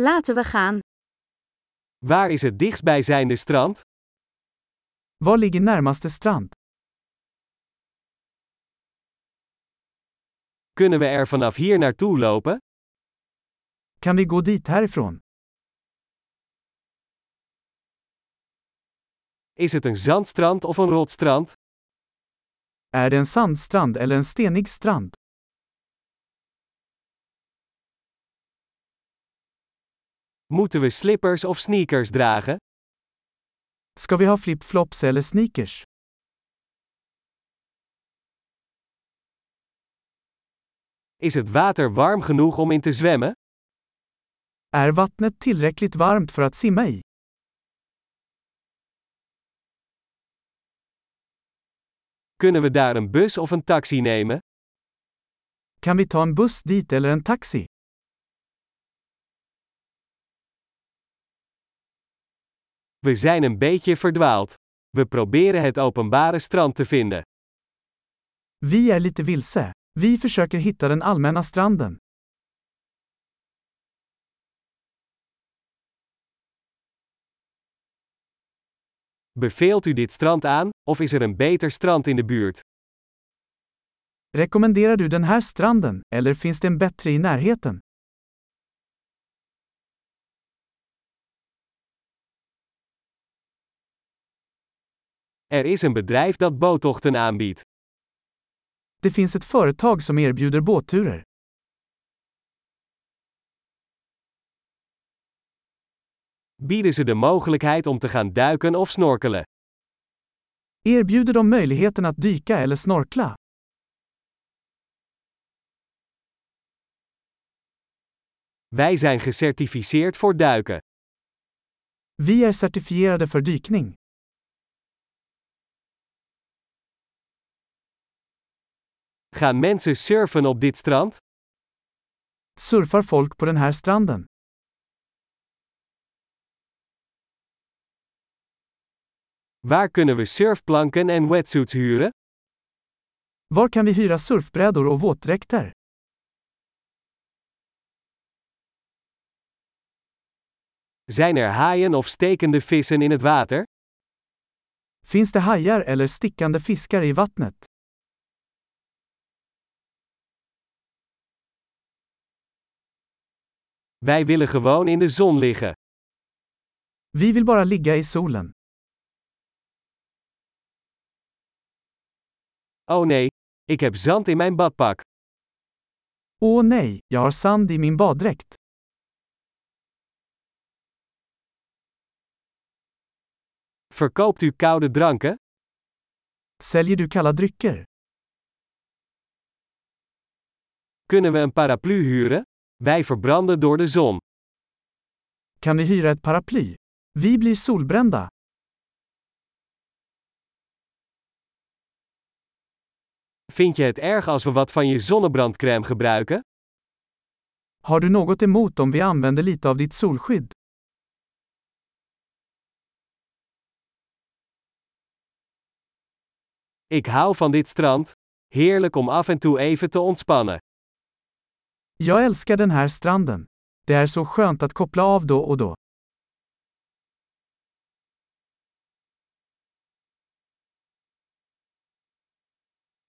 Laten we gaan. Waar is het dichtstbijzijnde strand? Var ligger närmaste strand? Kunnen we er vanaf hier naartoe lopen? Kan vi gå dit härifrån? Is het een zandstrand of een rotstrand? Är det en sandstrand eller en stenig strand? Moeten we slippers of sneakers dragen? Ska vi ha flip-flops eller sneakers? Is het water warm genoeg om in te zwemmen? Är vattnet tillräckligt varmt för att simma i? Kunnen we daar een bus of een taxi nemen? Kan vi ta en buss dit eller en taxi? We zijn een beetje verdwaald. We proberen het openbare strand te vinden. Vi är lite vilse. Vi försöker hitta den allmänna stranden. Beveelt u dit strand aan, of is er een beter strand in de buurt? Rekommenderar du den här stranden, eller finns det en bättre i närheten? Er is een bedrijf dat boottochten aanbiedt. Det finns ett företag som erbjuder båtturer. Bieden ze de mogelijkheid om te gaan duiken of snorkelen? Erbjuder de möjligheten att dyka eller snorkla? Wij zijn gecertificeerd voor duiken. Vi är certifierade för dykning. Gaan mensen surfen op dit strand? Surfar folk på den här stranden? Waar kunnen we surfplanken en wetsuits huren? Var kan vi hyra surfbrädor och våtdräkter? Zijn er haaien of stekende vissen in het water? Finns det hajar eller stickande fiskar i vattnet? Wij willen gewoon in de zon liggen. Vi vill bara ligga i solen. Oh nee, ik heb zand in mijn badpak. Åh nej, jag har sand i min baddräkt. Verkoopt u koude dranken? Säljer du kalla drycker? Kunnen we een paraplu huren? Wij verbranden door de zon. Kan vi hyra ett paraply? Vi blir solbrända. Vind je het erg als we wat van je zonnebrandcrème gebruiken? Har du något emot om vi använder lite av ditt solskydd? Ik hou van dit strand. Heerlijk om af en toe even te ontspannen. Jag älskar den här stranden. Det är så skönt att koppla av då och då.